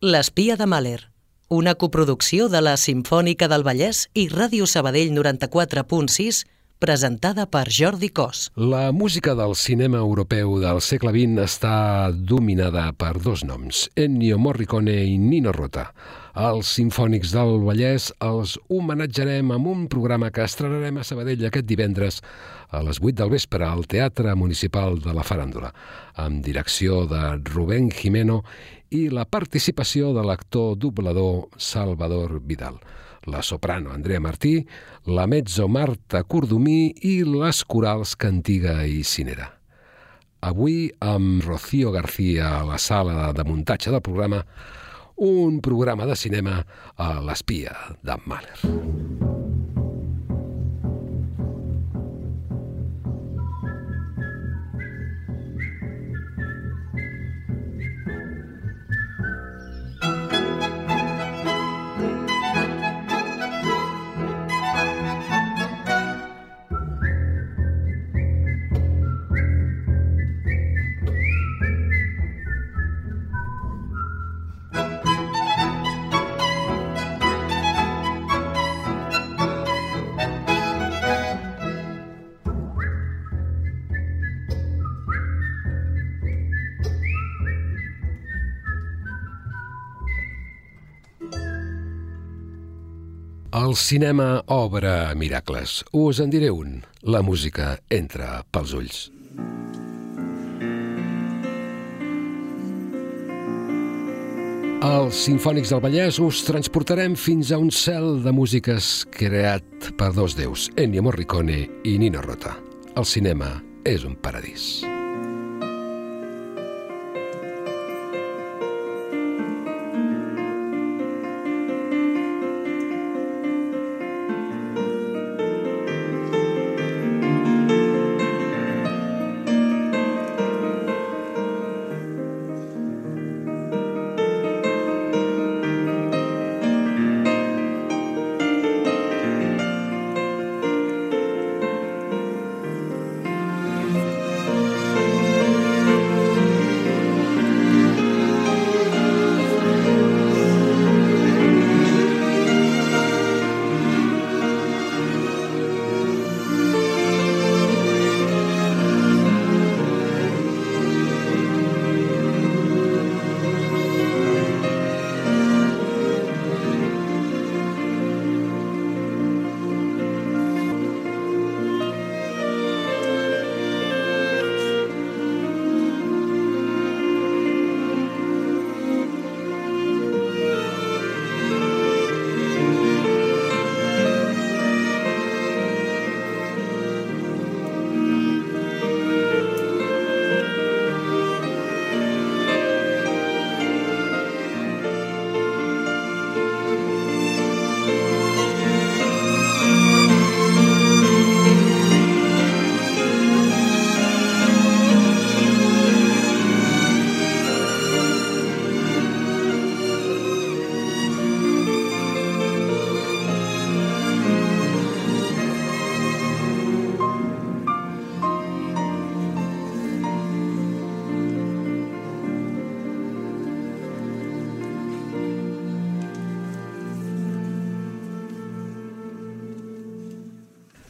L'espia de Mahler, una coproducció de la Simfònica del Vallès i Ràdio Sabadell 94.6, presentada per Jordi Cos. La música del cinema europeu del segle XX està dominada per dos noms, Ennio Morricone i Nino Rota. Els Sinfònics del Vallès els homenatjarem amb un programa que estrenarem a Sabadell aquest divendres a les 8 del vespre al Teatre Municipal de la Faràndula, amb direcció de Rubén Jimeno i la participació de l'actor doblador Salvador Vidal, la soprano Andrea Martí, la mezzo Marta Cordomí i les corals Cantiga i Cinera. Avui, amb Rocío García a la sala de muntatge del programa, un programa de cinema a l'espia d'en Mahler. El cinema obre miracles. Us en diré un. La música entra pels ulls. Els Sinfònics del Vallès us transportarem fins a un cel de músiques creat per dos déus, Ennio Morricone i Nino Rota. El cinema és un paradís.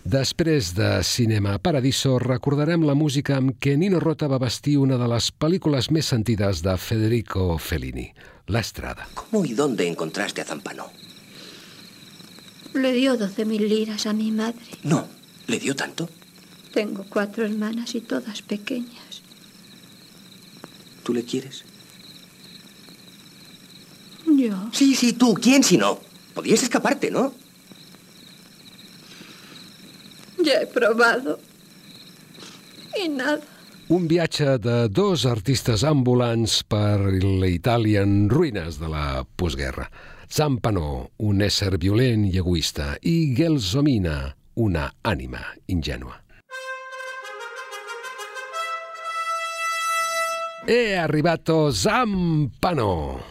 Després de Cinema Paradiso, recordarem la música amb què Nino Rota va vestir una de les pel·lícules més sentides de Federico Fellini, La Estrada. ¿Cómo y dónde encontraste a Zampano? Le dio doce mil liras a mi madre. No, ¿le dio tanto? Tengo cuatro hermanas y todas pequeñas. ¿Tú le quieres? Yo. Sí, sí, tú. ¿Quién si no? Podías escaparte, ¿no? Ja he probado. I nada. Un viatge de dos artistes ambulants per l'Itàlia en ruïnes de la postguerra. Zampano, un ésser violent i egoista, i Gelsomina, una ànima ingènua. È arrivato Zampano!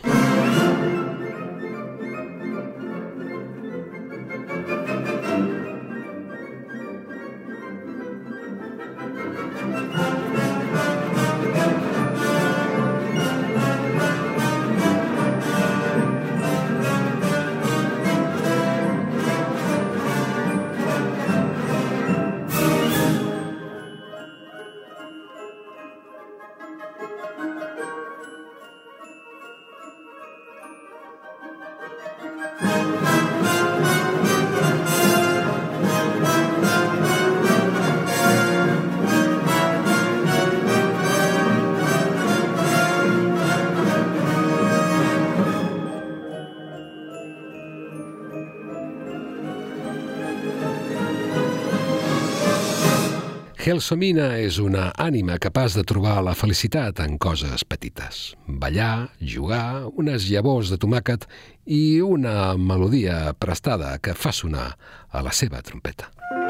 Gelsomina és una ànima capaç de trobar la felicitat en coses petites. Ballar, jugar, unes llavors de tomàquet i una melodia prestada que fa sonar a la seva trompeta. Es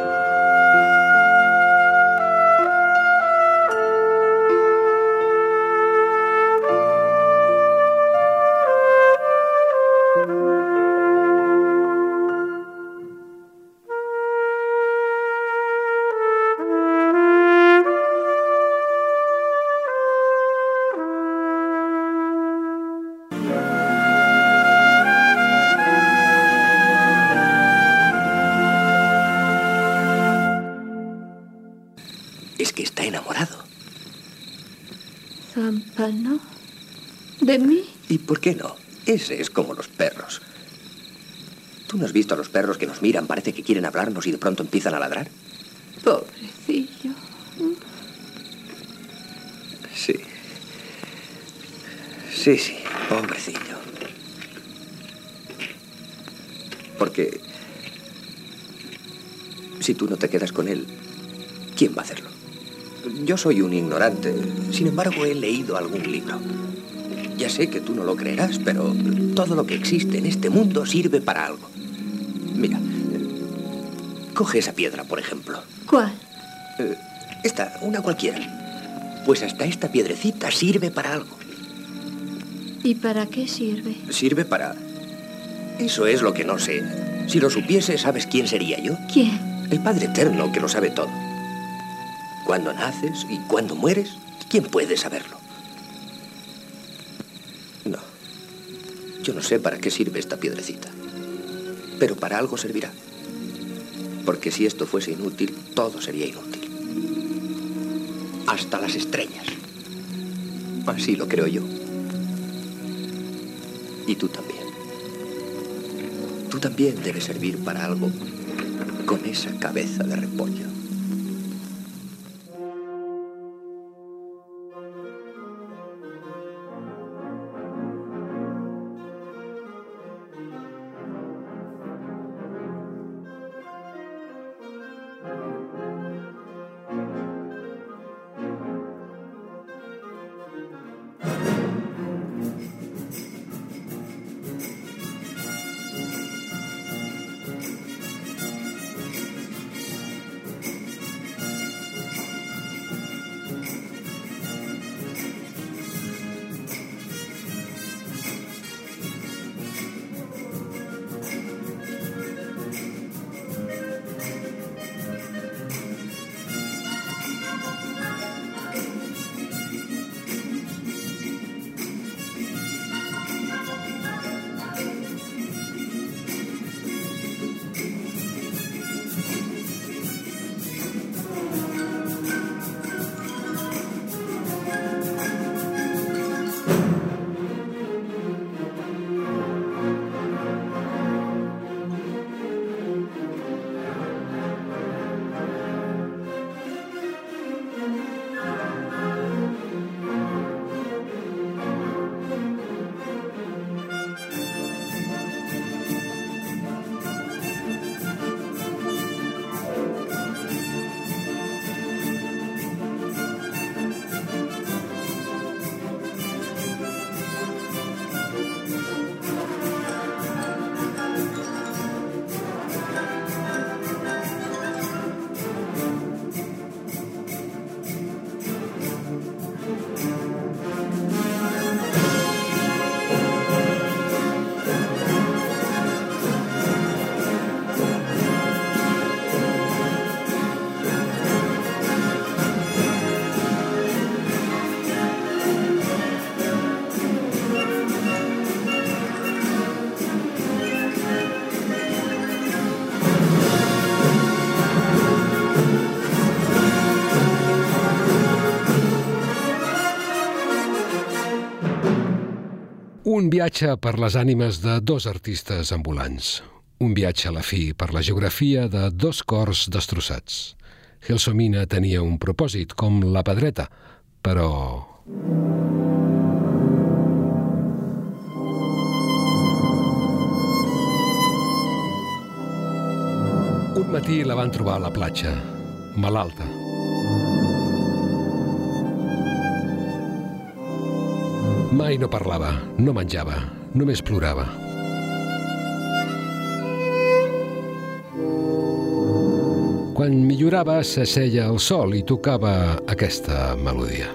por qué no? Ese es como los perros. ¿Tú no has visto a los perros que nos miran, parece que quieren hablarnos y de pronto empiezan a ladrar? Pobrecillo. Sí. Sí, sí, pobrecillo. Porque si tú no te quedas con él, ¿quién va a hacerlo? Yo soy un ignorante. Sin embargo, he leído algún libro. Ya sé que tú no lo creerás, pero todo lo que existe en este mundo sirve para algo. Mira, coge esa piedra, por ejemplo. ¿Cuál? Eh, esta, una cualquiera. Pues hasta esta piedrecita sirve para algo. ¿Y para qué sirve? Sirve para... Eso es lo que no sé. Si lo supiese, ¿sabes quién sería yo? ¿Quién? El Padre Eterno que lo sabe todo. Cuándo naces y cuándo mueres, ¿quién puede saberlo? No sé para qué sirve esta piedrecita. Pero para algo servirá. Porque si esto fuese inútil, todo sería inútil. Hasta las estrellas. Así lo creo yo. Y tú también. Tú también debes servir para algo con esa cabeza de repollo. Un viatge per les ànimes de dos artistes ambulants. Un viatge a la fi per la geografia de dos cors destrossats. Gelsomina tenia un propòsit, com la pedreta, però... Un matí la van trobar a la platja, malalta. Mai no parlava, no menjava, només plorava. Quan millorava, s'asseia al sol i tocava aquesta melodia.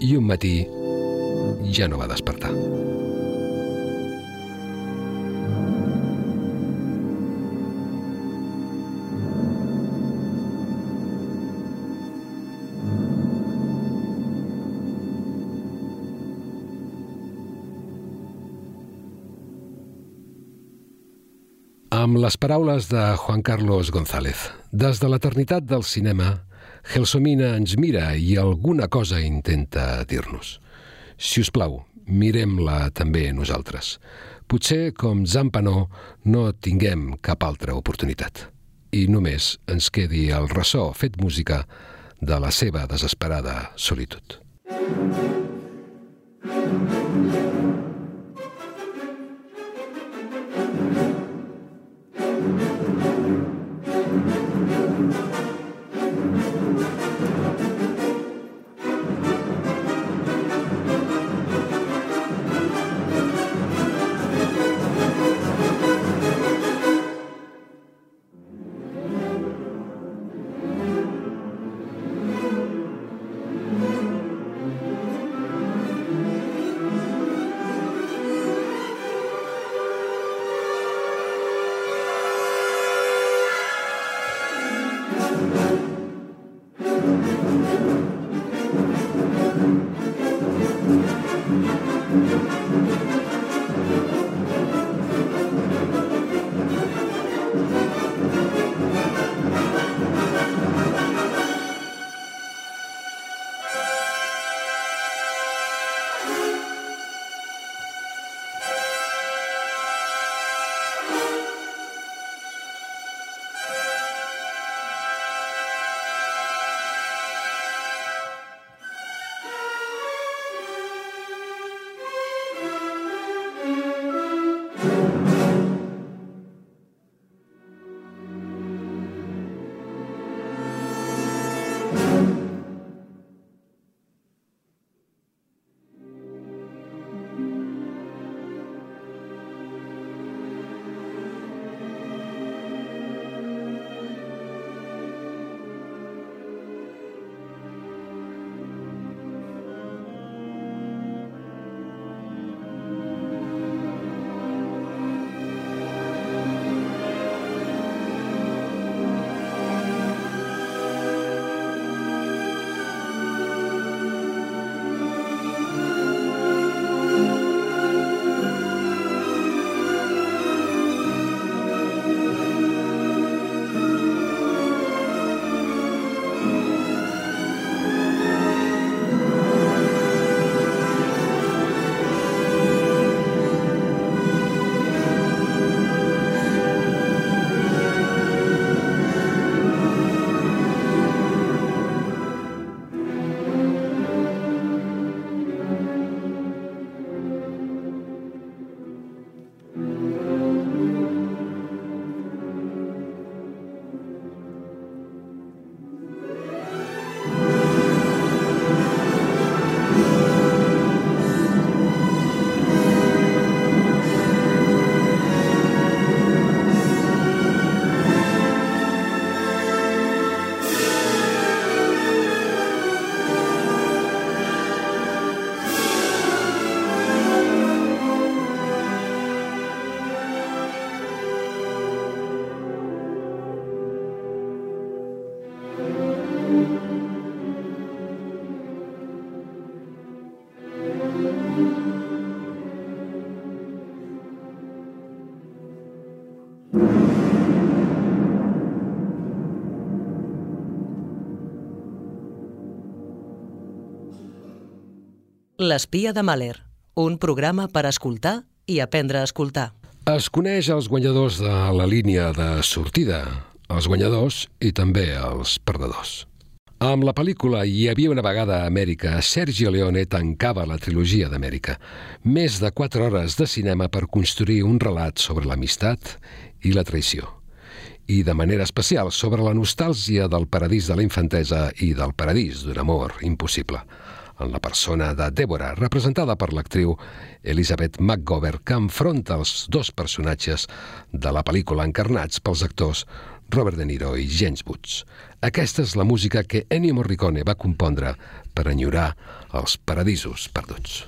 I un matí ja no va despertar. Les paraules de Juan Carlos González, des de l'eternitat del cinema, Gelsomina ens mira i alguna cosa intenta dir-nos. Si us plau, mirem-la també nosaltres. Potser, com Zampanó, no tinguem cap altra oportunitat. I només ens quedi el ressò fet música de la seva desesperada solitud. Thank you. L'espia de Mahler, un programa per escoltar i aprendre a escoltar. Es coneix els guanyadors de la línia de sortida, els guanyadors i també els perdedors. Amb la pel·lícula Hi havia una vegada a Amèrica, Sergio Leone tancava la trilogia d'Amèrica. Més de 4 hores de cinema per construir un relat sobre l'amistat i la traïció. i de manera especial sobre la nostàlgia del paradís de la infantesa i del paradís d'un amor impossible en la persona de Débora, representada per l'actriu Elizabeth McGovern, que enfronta els dos personatges de la pel·lícula encarnats pels actors Robert De Niro i James Woods. Aquesta és la música que Ennio Morricone va compondre per enyorar els paradisos perduts.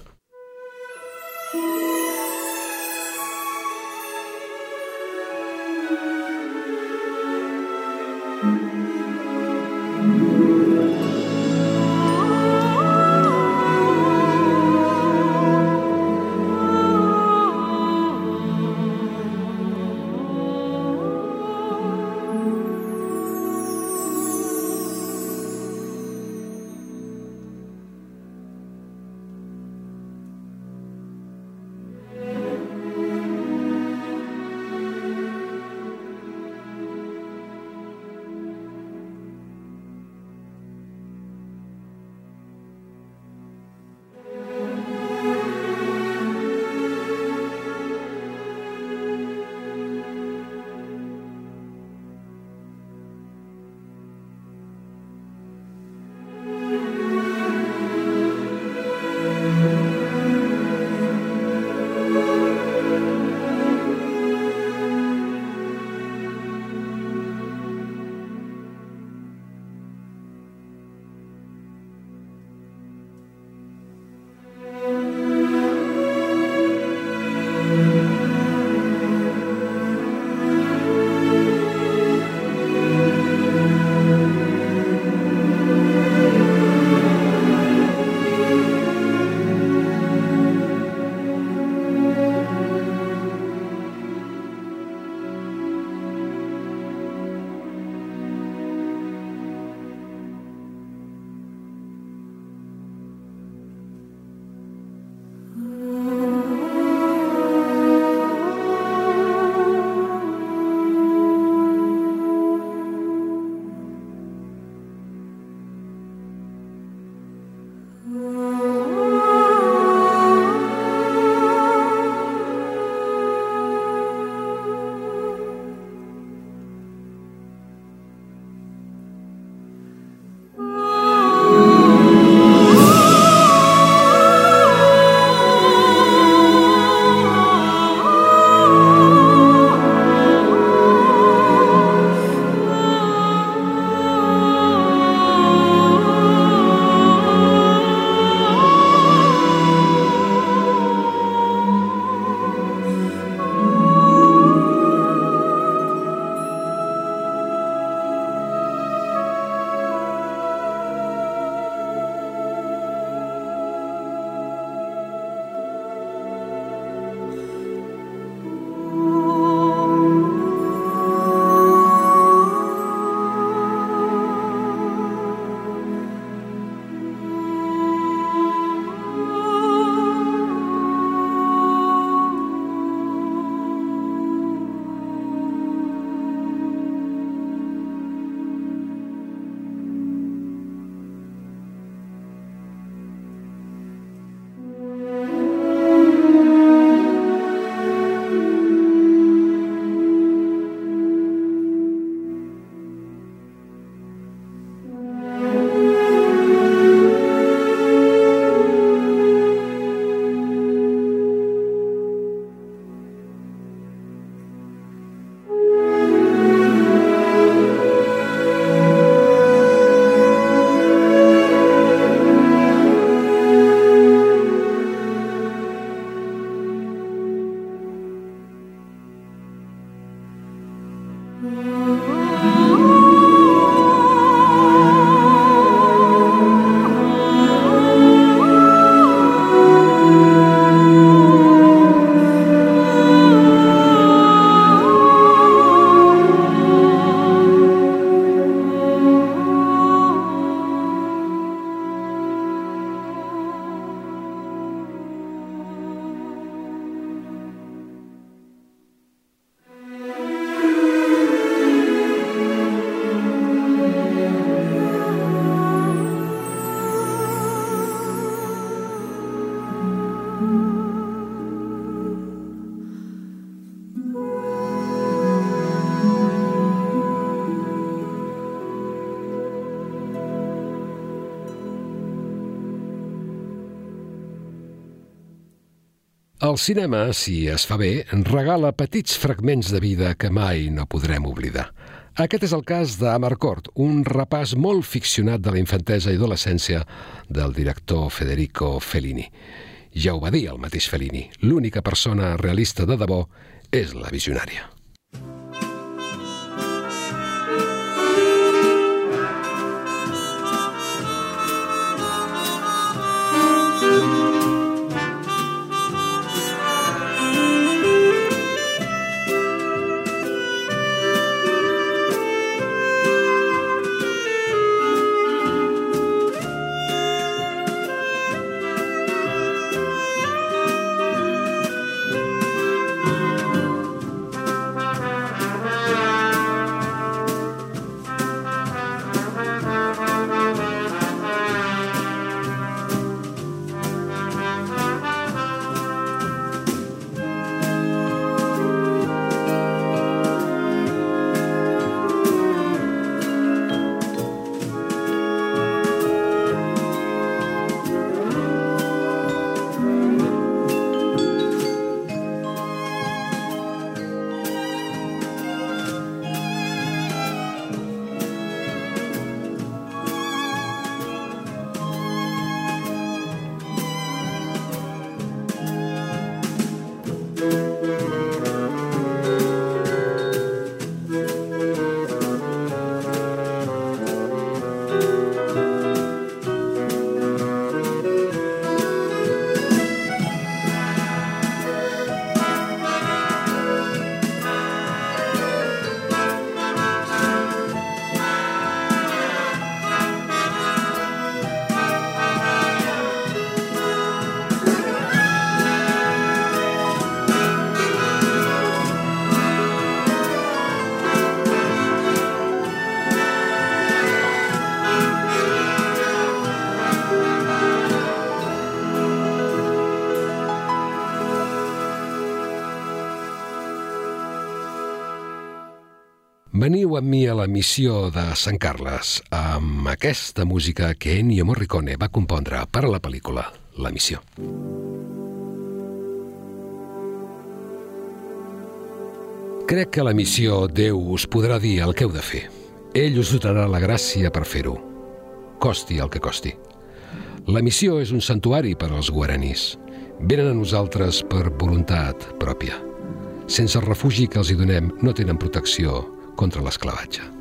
Cinema, si es fa bé, regala petits fragments de vida que mai no podrem oblidar. Aquest és el cas d'Amarcord, un repàs molt ficcionat de la infantesa i adolescència del director Federico Fellini. Ja ho va dir el mateix Fellini, l'única persona realista de debò és la visionària. Veniu amb mi a la missió de Sant Carles amb aquesta música que Ennio Morricone va compondre per a la pel·lícula La Missió. Crec que la missió Déu us podrà dir el que heu de fer. Ell us dotarà la gràcia per fer-ho. Costi el que costi. La missió és un santuari per als guaranís. Venen a nosaltres per voluntat pròpia. Sense el refugi que els hi donem, no tenen protecció contra l'esclavatge.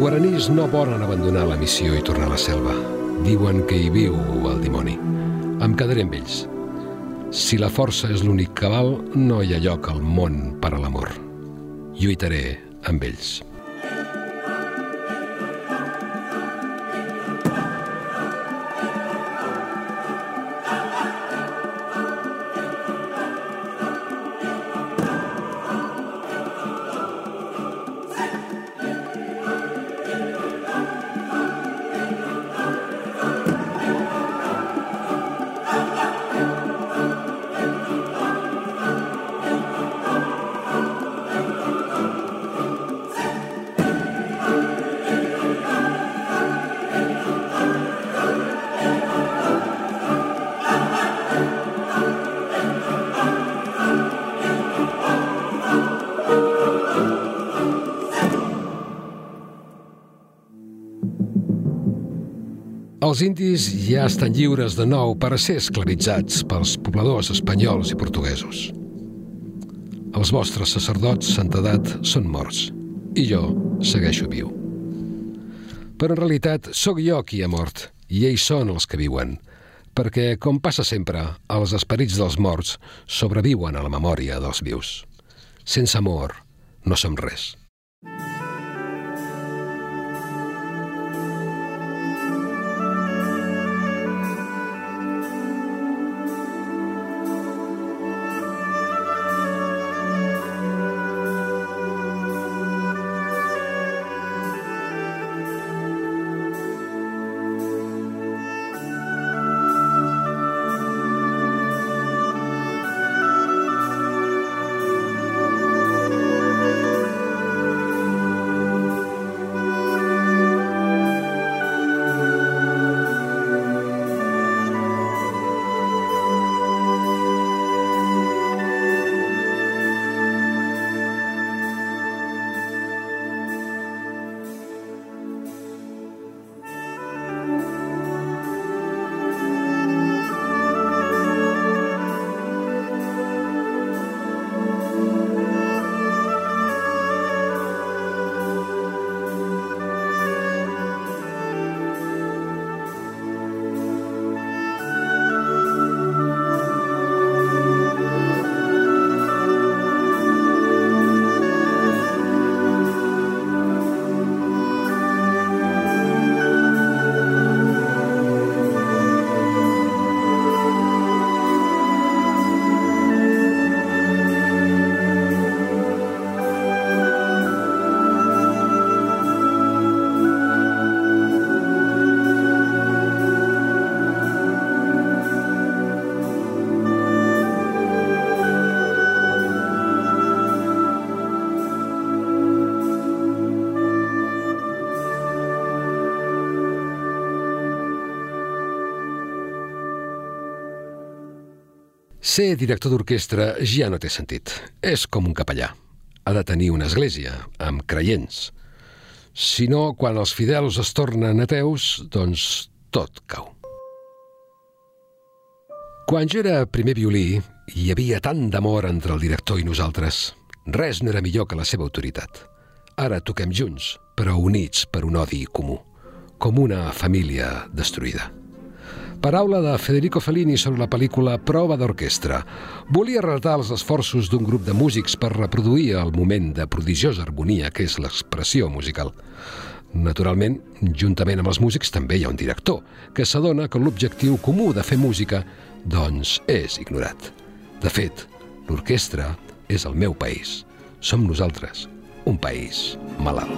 Guaranís no volen abandonar la missió i tornar a la selva. Diuen que hi viu el dimoni. Em quedaré amb ells. Si la força és l'únic cabal, no hi ha lloc al món per a l'amor. Lluitaré amb ells. Els indis ja estan lliures de nou per a ser esclavitzats pels pobladors espanyols i portuguesos. Els vostres sacerdots, santedat, són morts i jo segueixo viu. Però en realitat sóc jo qui ha mort i ells són els que viuen, perquè, com passa sempre, els esperits dels morts sobreviuen a la memòria dels vius. Sense amor no som res. Ser director d'orquestra ja no té sentit. És com un capellà. Ha de tenir una església, amb creients. Si no, quan els fidels es tornen ateus, doncs tot cau. Quan jo era primer violí, hi havia tant d'amor entre el director i nosaltres. Res no era millor que la seva autoritat. Ara toquem junts, però units per un odi comú, com una família destruïda. Paraula de Federico Fellini sobre la pel·lícula Prova d'orquestra. Volia relatar els esforços d'un grup de músics per reproduir el moment de prodigiosa harmonia que és l'expressió musical. Naturalment, juntament amb els músics també hi ha un director, que s'adona que l'objectiu comú de fer música, doncs, és ignorat. De fet, l'orquestra és el meu país. Som nosaltres, un país malalt.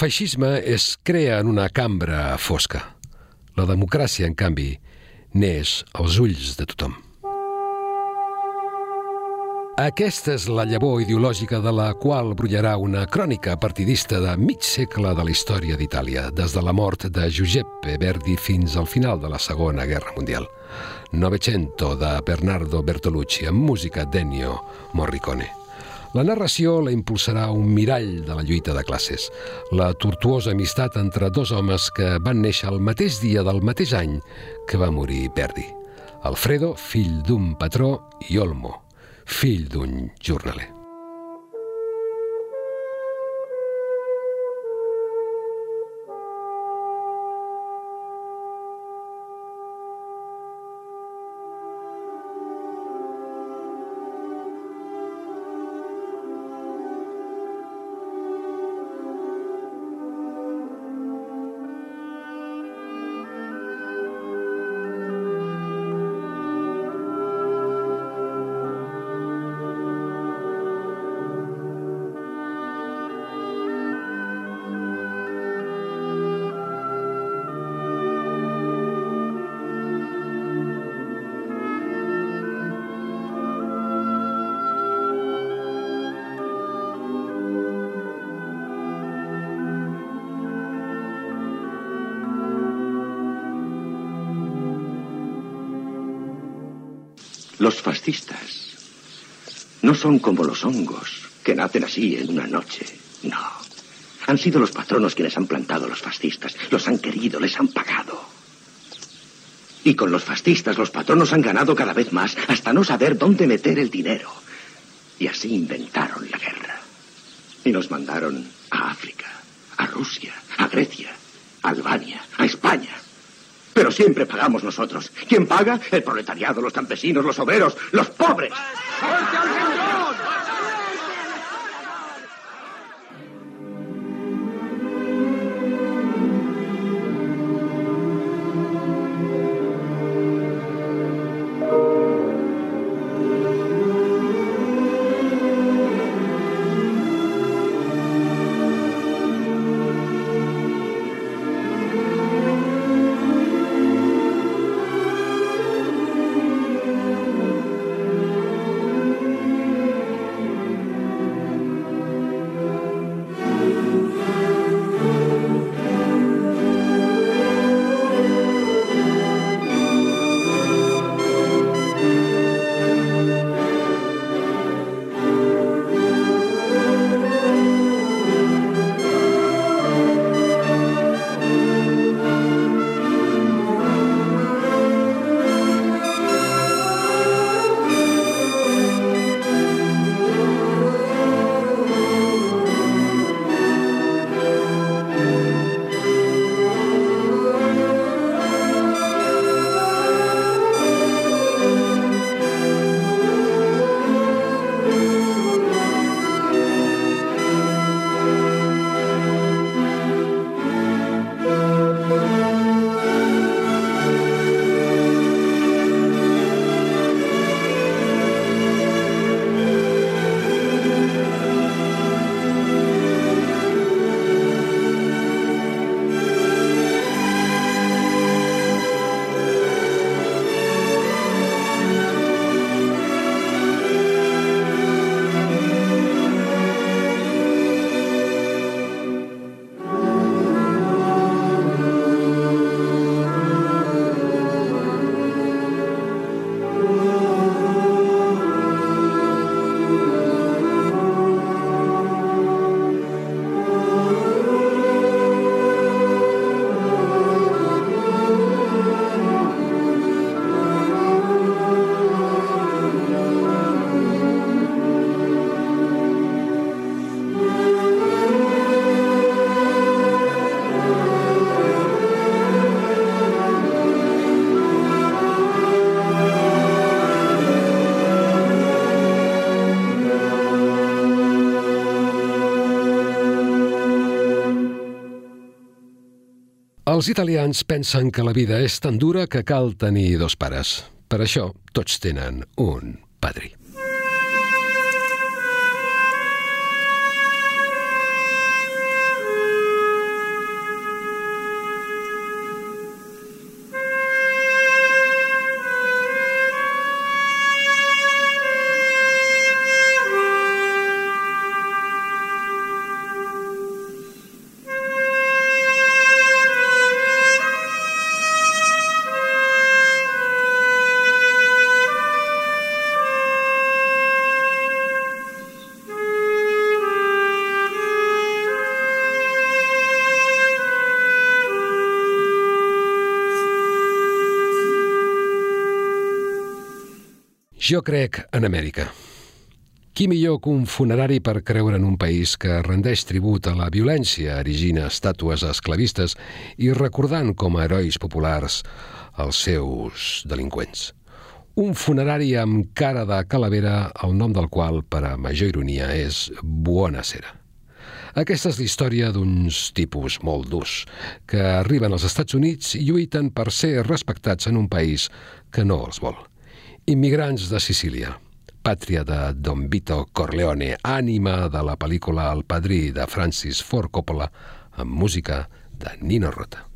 Feixisme es crea en una cambra fosca. La democràcia, en canvi, neix als ulls de tothom. Aquesta és la llavor ideològica de la qual brollarà una crònica partidista de mig segle de la història d'Itàlia, des de la mort de Giuseppe Verdi fins al final de la Segona Guerra Mundial. Novecento de Bernardo Bertolucci amb música d'Ennio Morricone. La narració la impulsarà un mirall de la lluita de classes, la tortuosa amistat entre dos homes que van néixer el mateix dia del mateix any que va morir Verdi. Alfredo, fill d'un patró, i Olmo, fill d'un jornaler. Los fascistas no son como los hongos que nacen así en una noche. No. Han sido los patronos quienes han plantado a los fascistas. Los han querido, les han pagado. Y con los fascistas los patronos han ganado cada vez más hasta no saber dónde meter el dinero. Y así inventaron la guerra. Y nos mandaron a África, a Rusia, a Grecia, a Albania, siempre pagamos nosotros. ¿Quién paga? El proletariado, los campesinos, los obreros, los pobres. Els italians pensen que la vida és tan dura que cal tenir dos pares. Per això, tots tenen un padrí. Jo crec en Amèrica. Qui millor que un funerari per creure en un país que rendeix tribut a la violència, erigint estàtues esclavistes i recordant com a herois populars els seus delinqüents. Un funerari amb cara de calavera, el nom del qual, per a major ironia, és Buonasera. Aquesta és la història d'uns tipus molt durs que arriben als Estats Units i lluiten per ser respectats en un país que no els vol. Immigrants de Sicília, pàtria de Don Vito Corleone, ànima de la pel·lícula El padrí de Francis Ford Coppola, amb música de Nino Rota.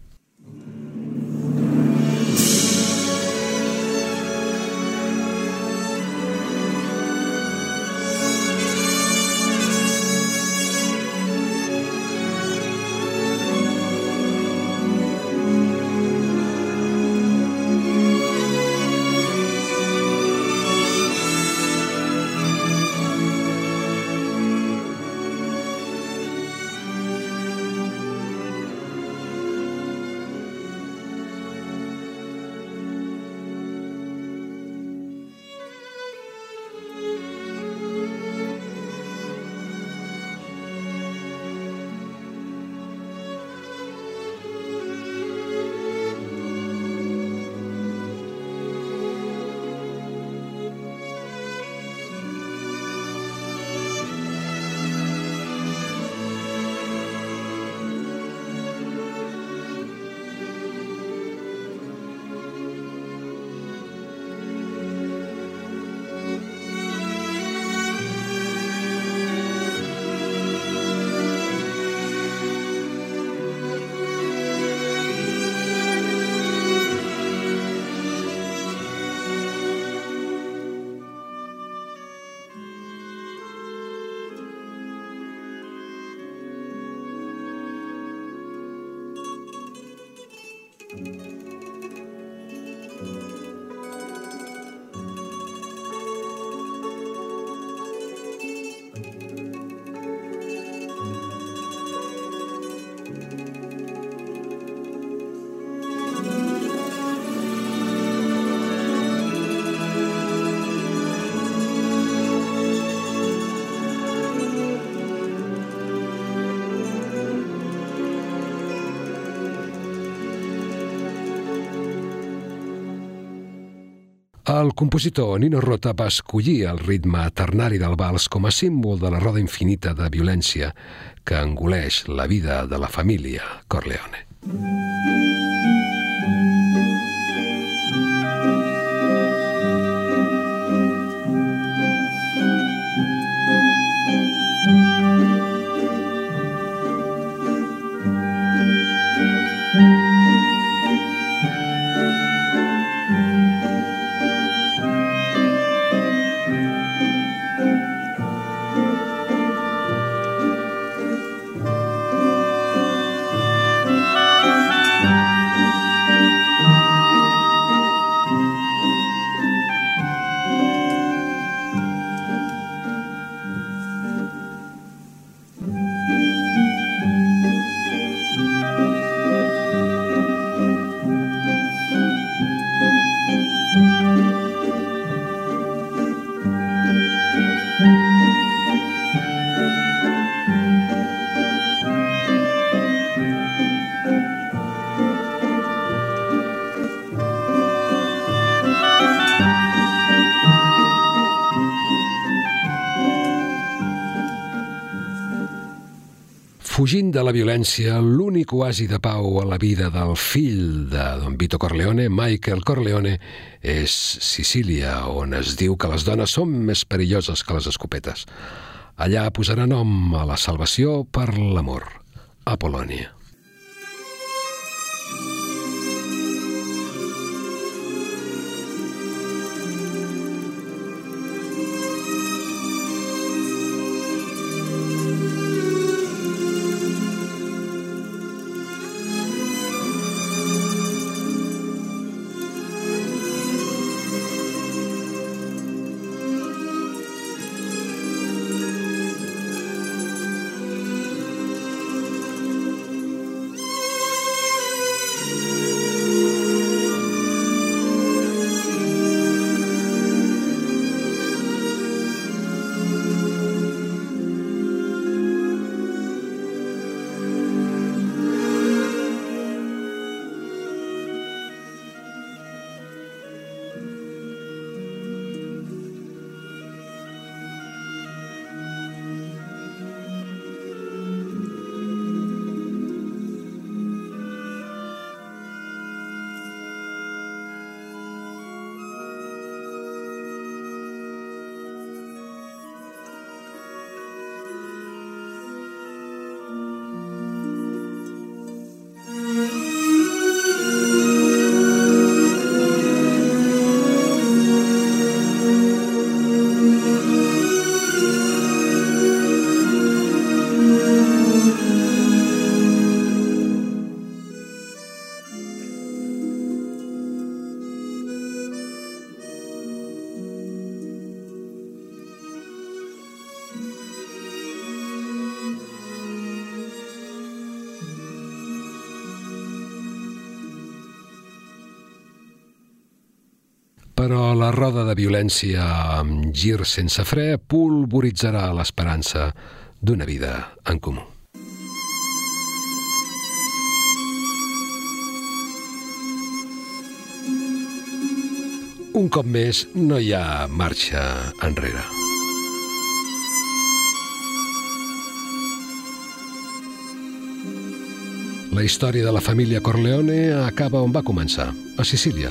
El compositor Nino Rota va escollir el ritme ternari del vals com a símbol de la roda infinita de violència que engoleix la vida de la família Corleone. Fugint la violència, l'únic oasi de pau a la vida del fill de Don Vito Corleone, Michael Corleone, és Sicília, on es diu que les dones són més perilloses que les escopetes. Allà posarà nom a la salvació per l'amor, a Polònia. La roda de violència amb gir sense fre pulvoritzarà l'esperança d'una vida en comú. Un cop més, no hi ha marxa enrere. La història de la família Corleone acaba on va començar, a Sicília,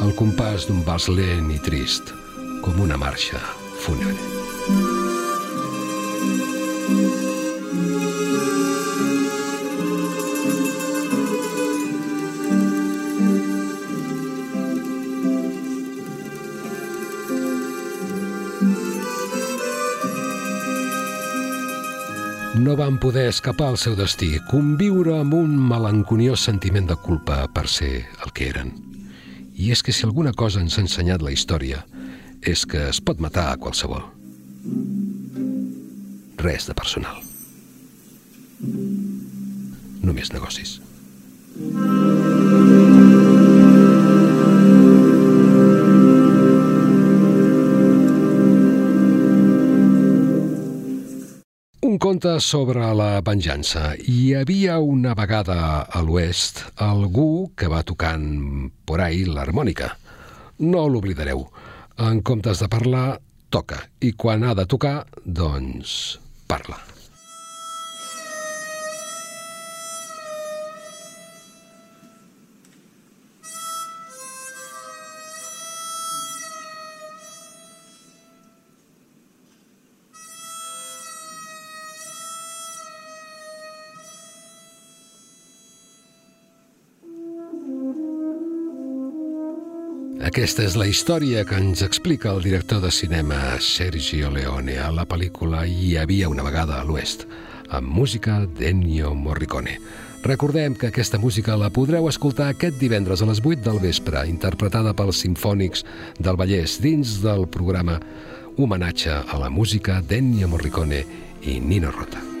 al compàs d'un vals lent i trist, com una marxa fúnebre. no van poder escapar al seu destí, conviure amb un melanconiós sentiment de culpa per ser el que eren. I és que si alguna cosa ens ha ensenyat la història és que es pot matar a qualsevol. Res de personal. Només negocis. Un conte sobre la venjança. Hi havia una vegada a l'oest algú que va tocant por ahí l'harmònica. No l'oblidareu. En comptes de parlar, toca. I quan ha de tocar, doncs, parla. Aquesta és la història que ens explica el director de cinema Sergio Leone a la pel·lícula Hi havia una vegada a l'Oest, amb música d'Ennio Morricone. Recordem que aquesta música la podreu escoltar aquest divendres a les 8 del vespre, interpretada pels Simfònics del Vallès dins del programa Homenatge a la música d'Ennio Morricone i Nino Rota.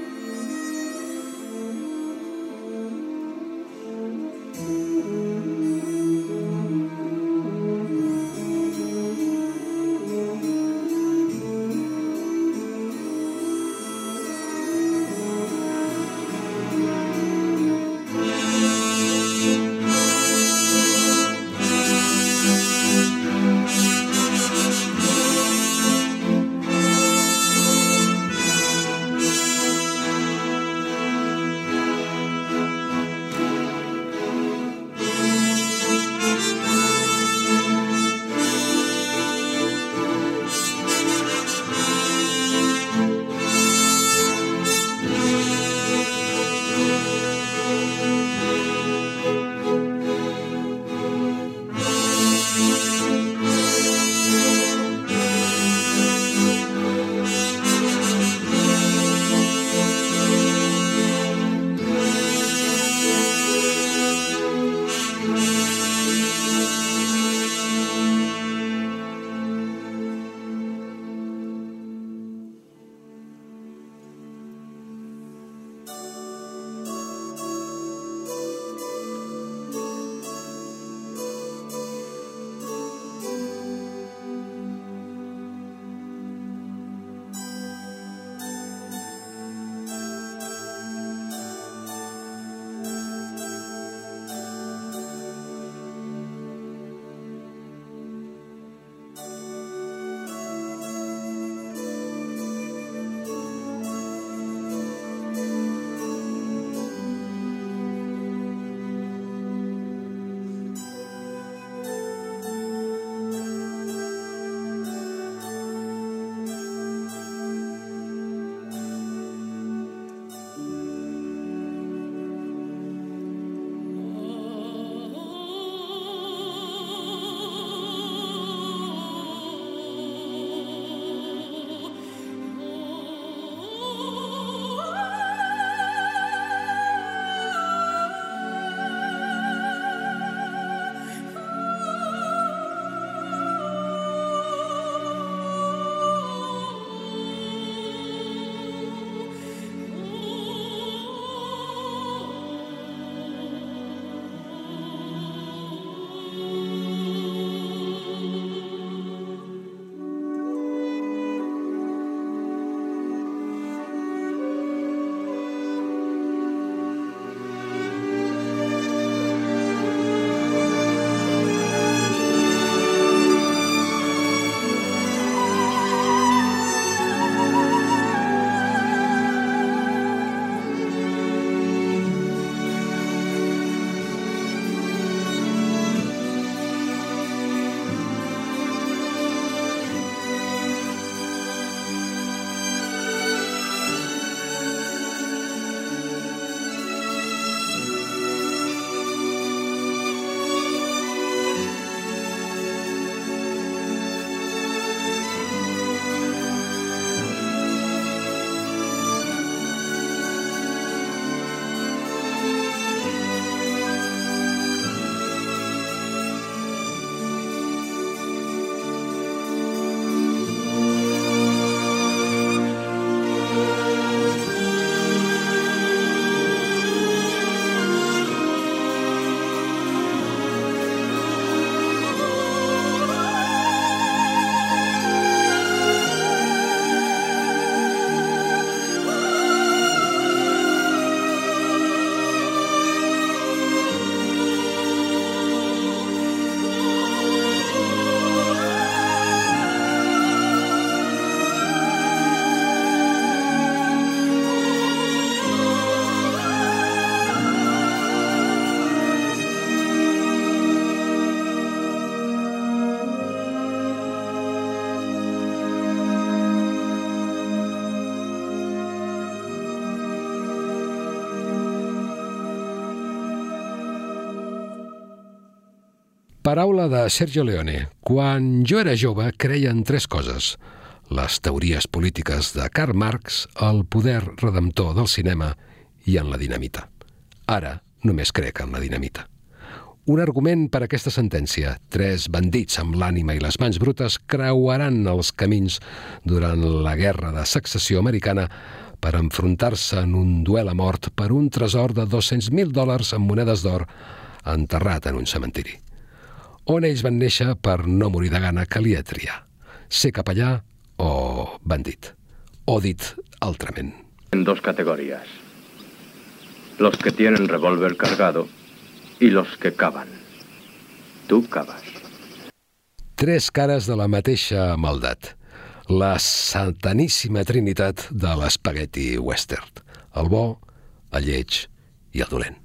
Paraula de Sergio Leone. Quan jo era jove creia en tres coses. Les teories polítiques de Karl Marx, el poder redemptor del cinema i en la dinamita. Ara només crec en la dinamita. Un argument per a aquesta sentència. Tres bandits amb l'ànima i les mans brutes creuaran els camins durant la guerra de successió americana per enfrontar-se en un duel a mort per un tresor de 200.000 dòlars en monedes d'or enterrat en un cementiri. On ells van néixer per no morir de gana calia triar. Ser capellà o bandit. O dit altrament. En dos categorías. Los que tienen revólver cargado y los que cavan. Tu cavas. Tres cares de la mateixa maldat. La sataníssima trinitat de l'espagueti western. El bo, el lleig i el dolent.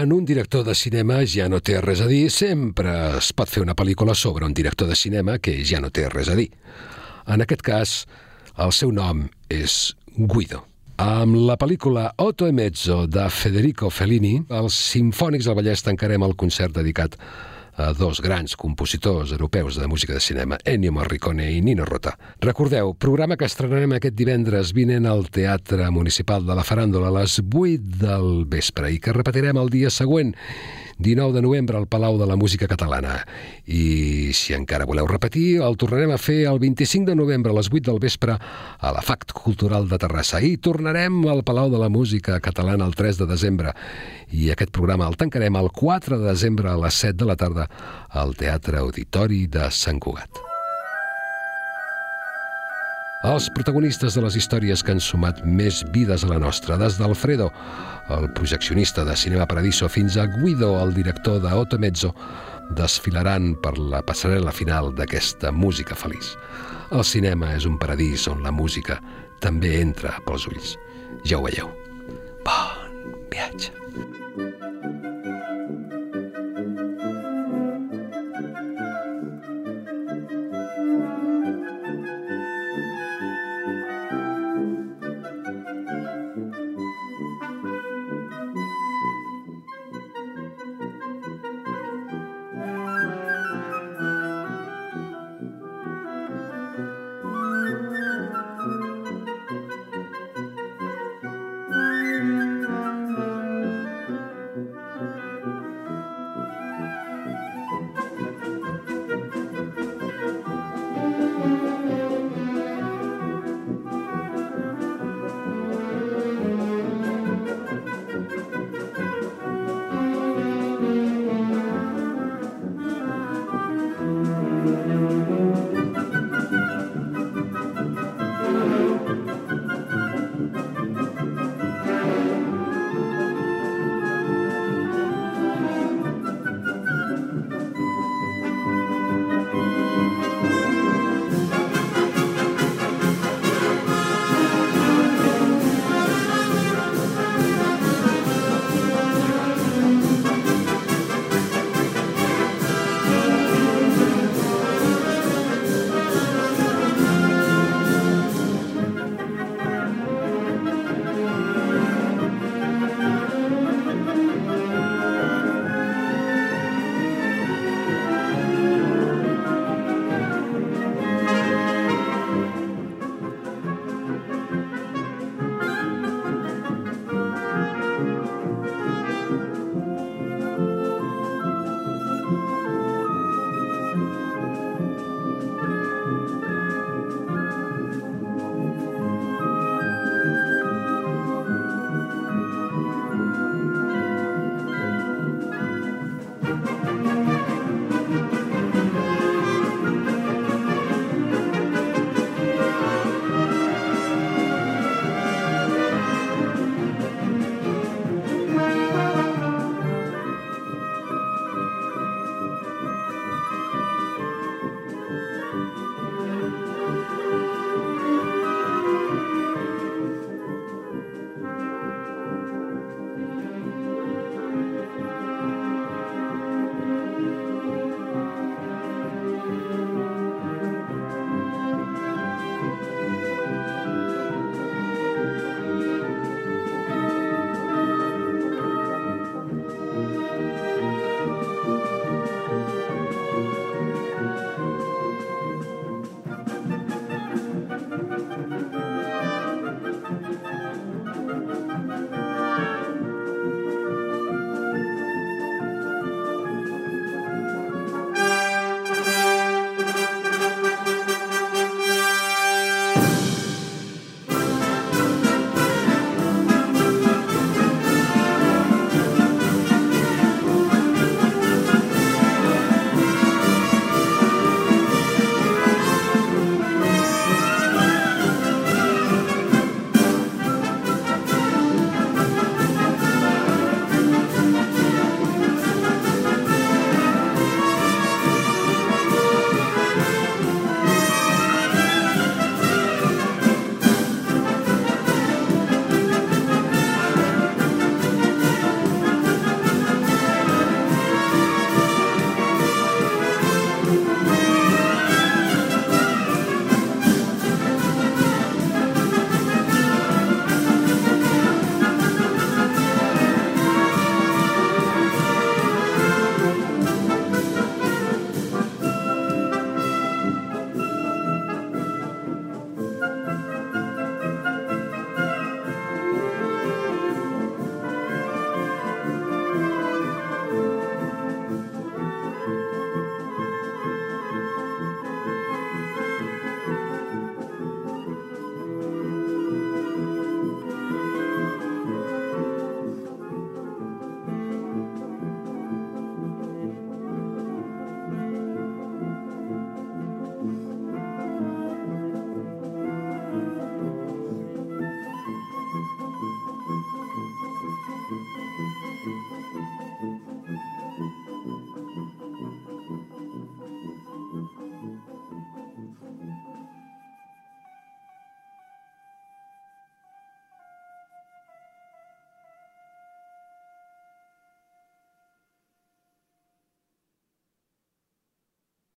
Quan un director de cinema ja no té res a dir, sempre es pot fer una pel·lícula sobre un director de cinema que ja no té res a dir. En aquest cas, el seu nom és Guido. Amb la pel·lícula Otto e Mezzo de Federico Fellini, els Simfònics del Vallès tancarem el concert dedicat a dos grans compositors europeus de música de cinema, Ennio Morricone i Nino Rota. Recordeu, programa que estrenarem aquest divendres vinent al Teatre Municipal de la Faràndola a les 8 del vespre i que repetirem el dia següent 19 de novembre al Palau de la Música Catalana. I si encara voleu repetir, el tornarem a fer el 25 de novembre a les 8 del vespre a la FACT Cultural de Terrassa. I tornarem al Palau de la Música Catalana el 3 de desembre. I aquest programa el tancarem el 4 de desembre a les 7 de la tarda al Teatre Auditori de Sant Cugat. Els protagonistes de les històries que han sumat més vides a la nostra, des d'Alfredo, el projeccionista de Cinema Paradiso, fins a Guido, el director Mezzo, desfilaran per la passarel·la final d'aquesta música feliç. El cinema és un paradís on la música també entra pels ulls. Ja ho veieu. Bon viatge.